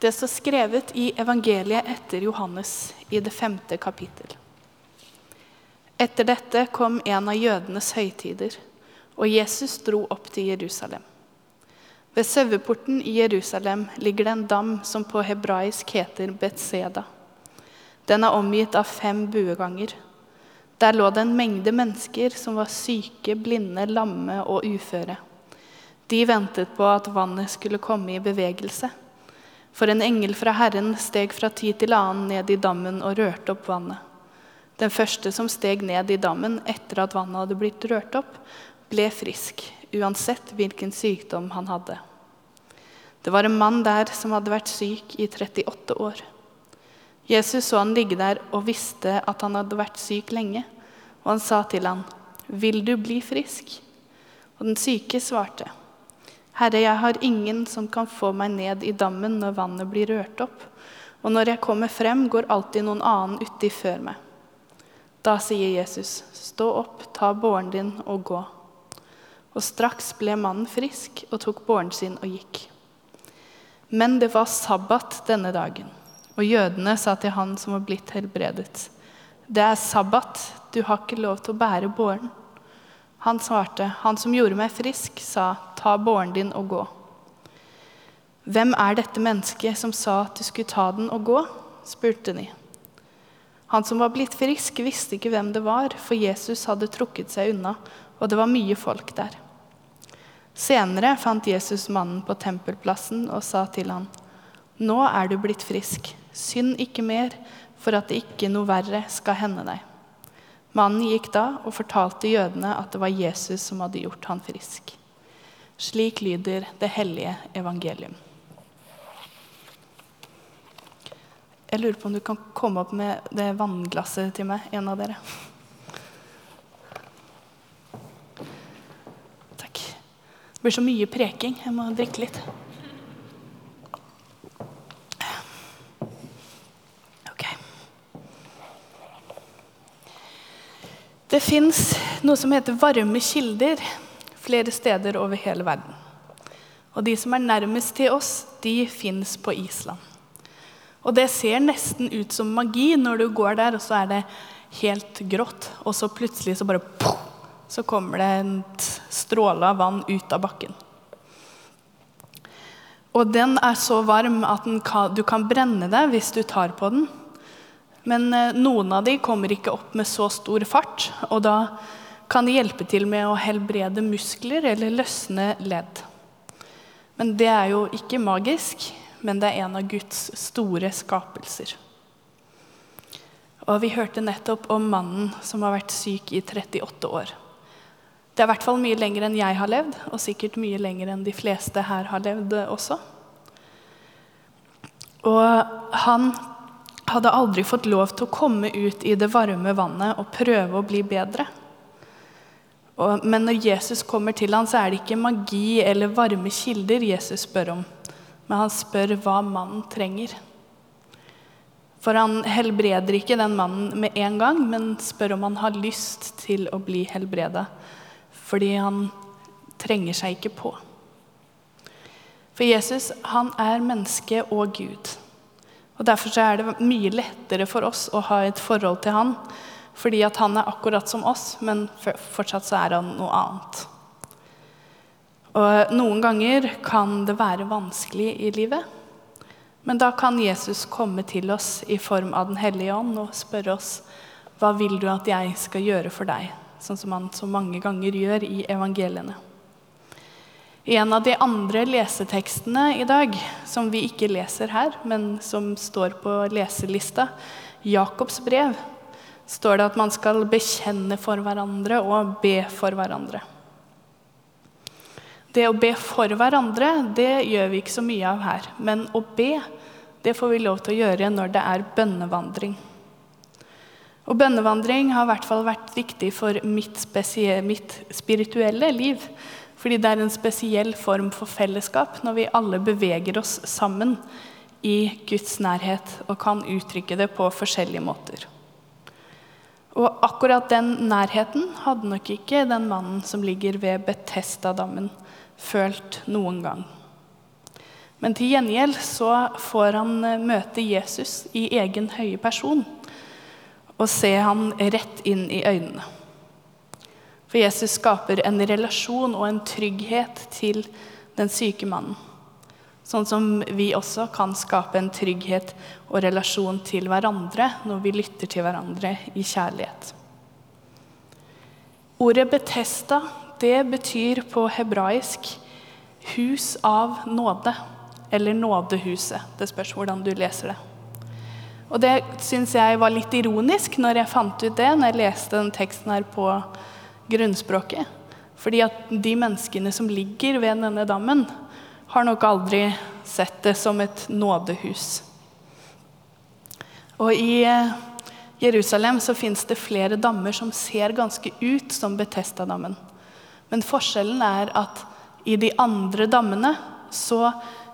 Det står skrevet i evangeliet etter Johannes i det femte kapittel. Etter dette kom en av jødenes høytider, og Jesus dro opp til Jerusalem. Ved saueporten i Jerusalem ligger det en dam som på hebraisk heter Betseda. Den er omgitt av fem bueganger. Der lå det en mengde mennesker som var syke, blinde, lamme og uføre. De ventet på at vannet skulle komme i bevegelse. For en engel fra Herren steg fra tid til annen ned i dammen og rørte opp vannet. Den første som steg ned i dammen etter at vannet hadde blitt rørt opp, ble frisk, uansett hvilken sykdom han hadde. Det var en mann der som hadde vært syk i 38 år. Jesus så han ligge der og visste at han hadde vært syk lenge, og han sa til han, 'Vil du bli frisk?' Og den syke svarte, 'Herre, jeg har ingen som kan få meg ned i dammen når vannet blir rørt opp.' 'Og når jeg kommer frem, går alltid noen annen uti før meg.' Da sier Jesus, 'Stå opp, ta båren din og gå.' Og straks ble mannen frisk og tok båren sin og gikk. Men det var sabbat denne dagen, og jødene sa til han som var blitt helbredet, 'Det er sabbat, du har ikke lov til å bære båren.' Han svarte, 'Han som gjorde meg frisk, sa, ta båren din og gå.' Hvem er dette mennesket som sa at du skulle ta den og gå? spurte de. Han som var blitt frisk, visste ikke hvem det var, for Jesus hadde trukket seg unna, og det var mye folk der. Senere fant Jesus mannen på tempelplassen og sa til han, Nå er du blitt frisk, synd ikke mer, for at det ikke noe verre skal hende deg. Mannen gikk da og fortalte jødene at det var Jesus som hadde gjort han frisk. Slik lyder det hellige evangelium. Jeg lurer på om du kan komme opp med det vannglasset til meg, en av dere. Takk. Det blir så mye preking. Jeg må drikke litt. Det fins noe som heter varme kilder flere steder over hele verden. Og de som er nærmest til oss, de fins på Island. Og det ser nesten ut som magi når du går der, og så er det helt grått. Og så plutselig så bare så kommer det en stråle av vann ut av bakken. Og den er så varm at kan, du kan brenne deg hvis du tar på den. Men eh, noen av de kommer ikke opp med så stor fart, og da kan de hjelpe til med å helbrede muskler eller løsne ledd. Men det er jo ikke magisk, men det er en av Guds store skapelser. Og vi hørte nettopp om mannen som har vært syk i 38 år. Det er i hvert fall mye lenger enn jeg har levd, og sikkert mye lenger enn de fleste her har levd også. Og han hadde aldri fått lov til å komme ut i det varme vannet og prøve å bli bedre. Men når Jesus kommer til ham, så er det ikke magi eller varme kilder Jesus spør om, men han spør hva mannen trenger. For han helbreder ikke den mannen med en gang, men spør om han har lyst til å bli helbreda. Fordi han trenger seg ikke på. For Jesus, han er menneske og Gud. Og Derfor er det mye lettere for oss å ha et forhold til han, fordi at han er akkurat som oss, men fortsatt så er han noe annet. Og Noen ganger kan det være vanskelig i livet. Men da kan Jesus komme til oss i form av Den hellige ånd og spørre oss hva vil du at jeg skal gjøre for deg, sånn som han så mange ganger gjør i evangeliene. En av de andre lesetekstene i dag, som vi ikke leser her, men som står på leselista, Jakobs brev, står det at man skal bekjenne for hverandre og be for hverandre. Det å be for hverandre det gjør vi ikke så mye av her. Men å be det får vi lov til å gjøre når det er bønnevandring. Og Bønnevandring har i hvert fall vært viktig for mitt, mitt spirituelle liv. Fordi det er en spesiell form for fellesskap når vi alle beveger oss sammen i Guds nærhet og kan uttrykke det på forskjellige måter. Og akkurat den nærheten hadde nok ikke den mannen som ligger ved Betestadammen, følt noen gang. Men til gjengjeld så får han eh, møte Jesus i egen høye person og se han rett inn i øynene. For Jesus skaper en relasjon og en trygghet til den syke mannen. Sånn som vi også kan skape en trygghet og relasjon til hverandre når vi lytter til hverandre i kjærlighet. Ordet Betesta det betyr på hebraisk 'hus av nåde' eller 'nådehuset'. Det spørs hvordan du leser det. Og Det syns jeg var litt ironisk når jeg fant ut det når jeg leste den teksten her på grunnspråket. Fordi at de menneskene som ligger ved denne dammen, har nok aldri sett det som et nådehus. Og i eh, Jerusalem så fins det flere dammer som ser ganske ut som Betesta-dammen. Men forskjellen er at i de andre dammene så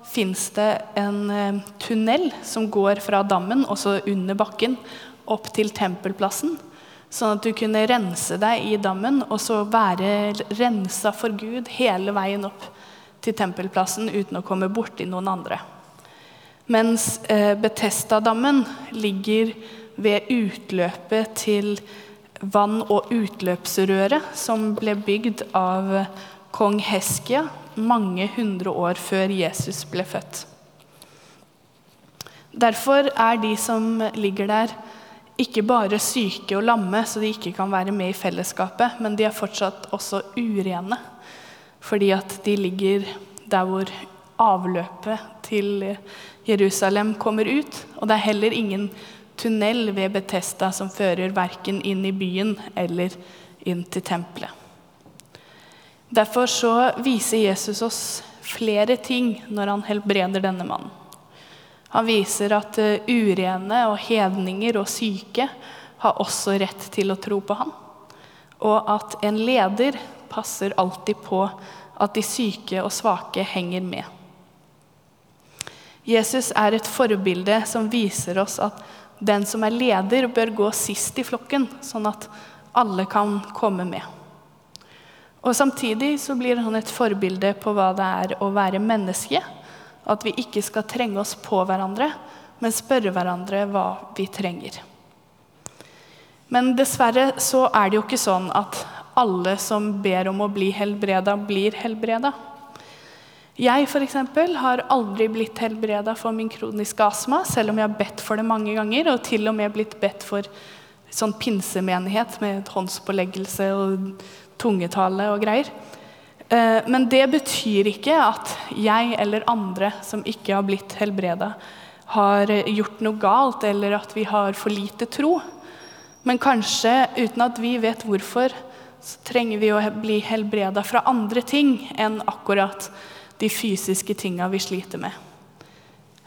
fins det en eh, tunnel som går fra dammen, også under bakken, opp til tempelplassen. Sånn at du kunne rense deg i dammen og så være rensa for Gud hele veien opp til tempelplassen uten å komme borti noen andre. Mens eh, Betesta-dammen ligger ved utløpet til vann- og utløpsrøret som ble bygd av kong Heskia mange hundre år før Jesus ble født. Derfor er de som ligger der, ikke bare syke og lamme, så de ikke kan være med i fellesskapet, men de er fortsatt også urene. Fordi at de ligger der hvor avløpet til Jerusalem kommer ut. Og det er heller ingen tunnel ved Betesta som fører verken inn i byen eller inn til tempelet. Derfor så viser Jesus oss flere ting når han helbreder denne mannen. Han viser at eh, urene og hedninger og syke har også rett til å tro på ham. Og at en leder passer alltid på at de syke og svake henger med. Jesus er et forbilde som viser oss at den som er leder, bør gå sist i flokken, sånn at alle kan komme med. Og Samtidig så blir han et forbilde på hva det er å være menneske. At vi ikke skal trenge oss på hverandre, men spørre hverandre hva vi trenger. Men dessverre så er det jo ikke sånn at alle som ber om å bli helbreda, blir helbreda. Jeg for eksempel, har aldri blitt helbreda for min kroniske astma, selv om jeg har bedt for det mange ganger, og til og med blitt bedt for sånn pinsemenighet med håndspåleggelse og tungetale og greier. Eh, men det betyr ikke at jeg eller andre som ikke har blitt helbreda, har gjort noe galt, eller at vi har for lite tro. Men kanskje, uten at vi vet hvorfor, så trenger vi å bli helbreda fra andre ting enn akkurat de fysiske tinga vi sliter med.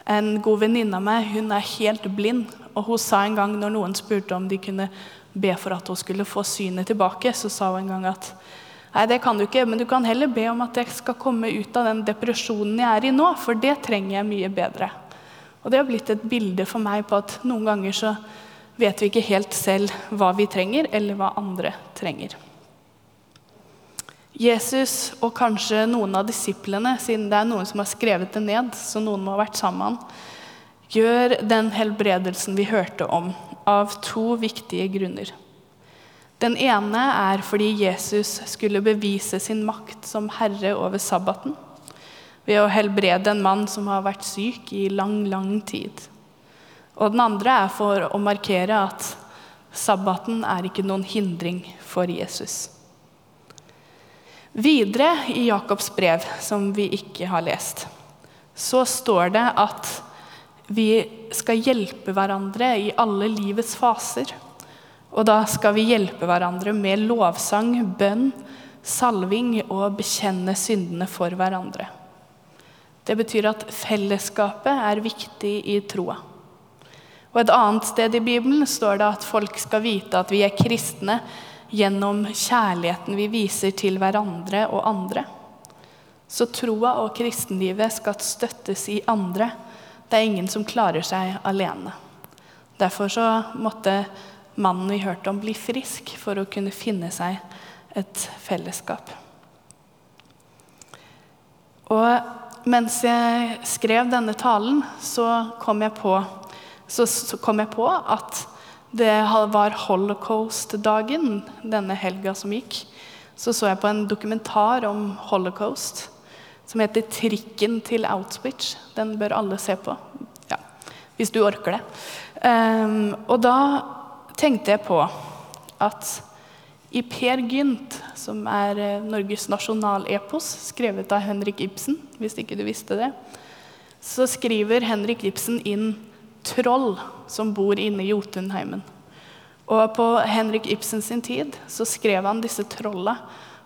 En god venninne av meg hun er helt blind, og hun sa en gang når noen spurte om de kunne be for at hun skulle få synet tilbake, så sa hun en gang at nei, det kan du ikke, men du kan heller be om at jeg skal komme ut av den depresjonen jeg er i nå, for det trenger jeg mye bedre. Og det har blitt et bilde for meg på at noen ganger så vet vi ikke helt selv hva vi trenger, eller hva andre trenger. Jesus og kanskje noen av disiplene, siden det er noen som har skrevet det ned, så noen må ha vært sammen, gjør den helbredelsen vi hørte om, av to viktige grunner. Den ene er fordi Jesus skulle bevise sin makt som herre over sabbaten ved å helbrede en mann som har vært syk i lang, lang tid. Og den andre er for å markere at sabbaten er ikke noen hindring for Jesus. Videre i Jakobs brev, som vi ikke har lest, så står det at vi skal hjelpe hverandre i alle livets faser. Og da skal vi hjelpe hverandre med lovsang, bønn, salving og bekjenne syndene for hverandre. Det betyr at fellesskapet er viktig i troa. Og Et annet sted i Bibelen står det at folk skal vite at vi er kristne gjennom kjærligheten vi viser til hverandre og andre. Så troa og kristenlivet skal støttes i andre. Det er ingen som klarer seg alene. Derfor så måtte mannen vi hørte om, bli frisk for å kunne finne seg et fellesskap. Og mens jeg skrev denne talen, så kom jeg på, så, så kom jeg på at det var holocaust-dagen denne helga som gikk. Så så jeg på en dokumentar om holocaust som heter 'Trikken til Auschwitz'. Den bør alle se på, ja, hvis du orker det. Um, og da tenkte jeg på at i Per Gynt, som er eh, Norges nasjonalepos, skrevet av Henrik Ibsen, hvis ikke du visste det, så skriver Henrik Ibsen inn troll som bor inne i Jotunheimen. Og på Henrik Ibsen sin tid så skrev han disse trolla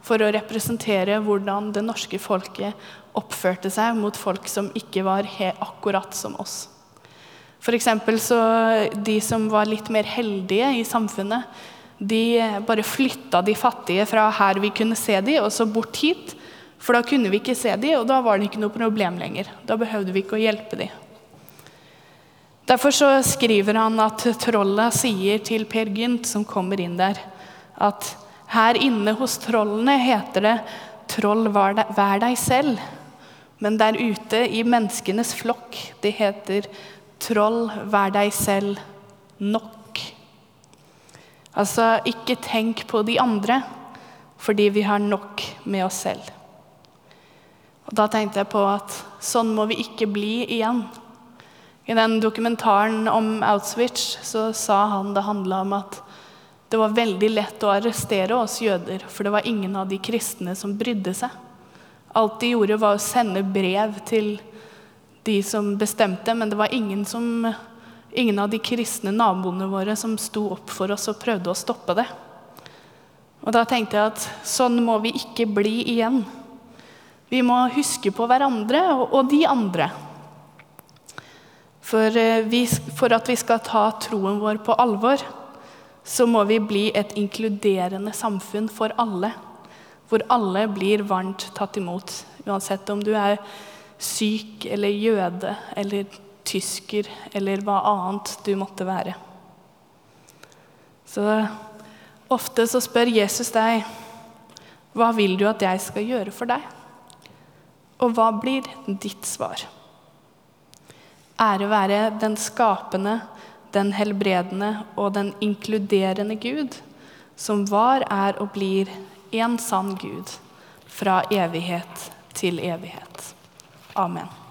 for å representere hvordan det norske folket oppførte seg mot folk som ikke var akkurat som oss. For så De som var litt mer heldige i samfunnet, de bare flytta de fattige fra her vi kunne se dem, og så bort hit. For da kunne vi ikke se dem, og da var det ikke noe problem lenger. Da behøvde vi ikke å hjelpe dem. Derfor så skriver han at trollet sier til Per Gynt, som kommer inn der, at her inne hos trollene heter det 'troll, vær deg selv'. Men der ute i menneskenes flokk, det heter 'troll, vær deg selv nok'. Altså, ikke tenk på de andre, fordi vi har nok med oss selv. Og Da tenkte jeg på at sånn må vi ikke bli igjen. I den dokumentaren om Auschwitz så sa han det handla om at det var veldig lett å arrestere oss jøder, for det var ingen av de kristne som brydde seg. Alt de gjorde, var å sende brev til de som bestemte, men det var ingen, som, ingen av de kristne naboene våre som sto opp for oss og prøvde å stoppe det. Og da tenkte jeg at sånn må vi ikke bli igjen. Vi må huske på hverandre og, de andre. For, eh, vi, for at vi skal ta troen vår på alvor, så må vi bli et inkluderende samfunn for alle. Hvor alle blir varmt tatt imot. Uansett om du er syk eller jøde eller tysker eller hva annet du måtte være. Så ofte så spør Jesus deg hva vil du at jeg skal gjøre for deg? Og hva blir ditt svar? Ære være den skapende, den helbredende og den inkluderende Gud, som var, er og blir en sann Gud, fra evighet til evighet. Amen.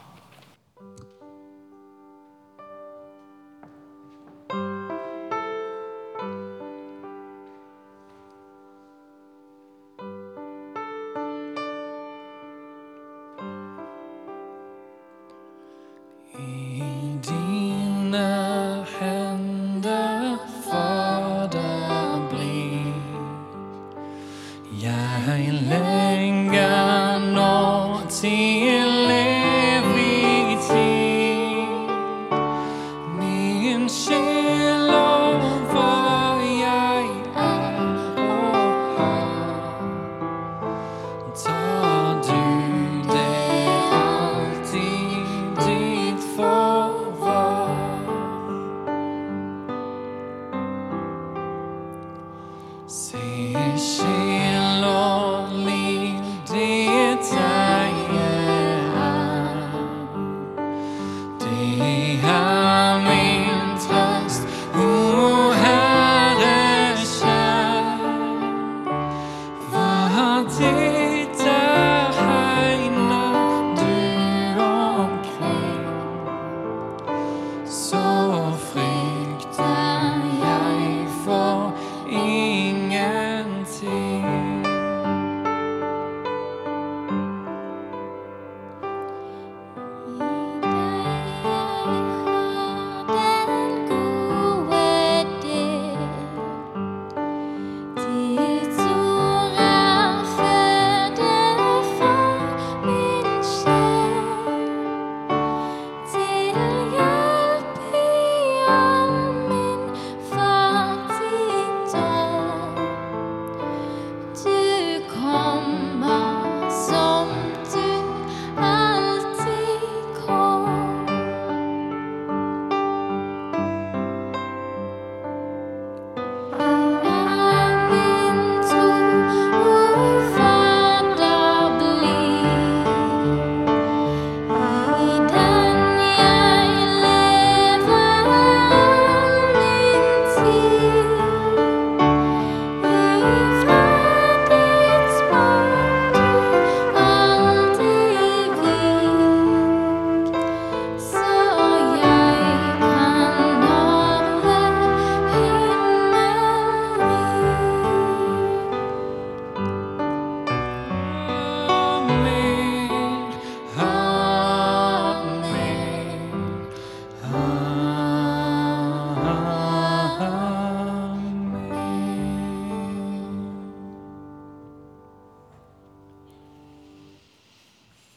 me.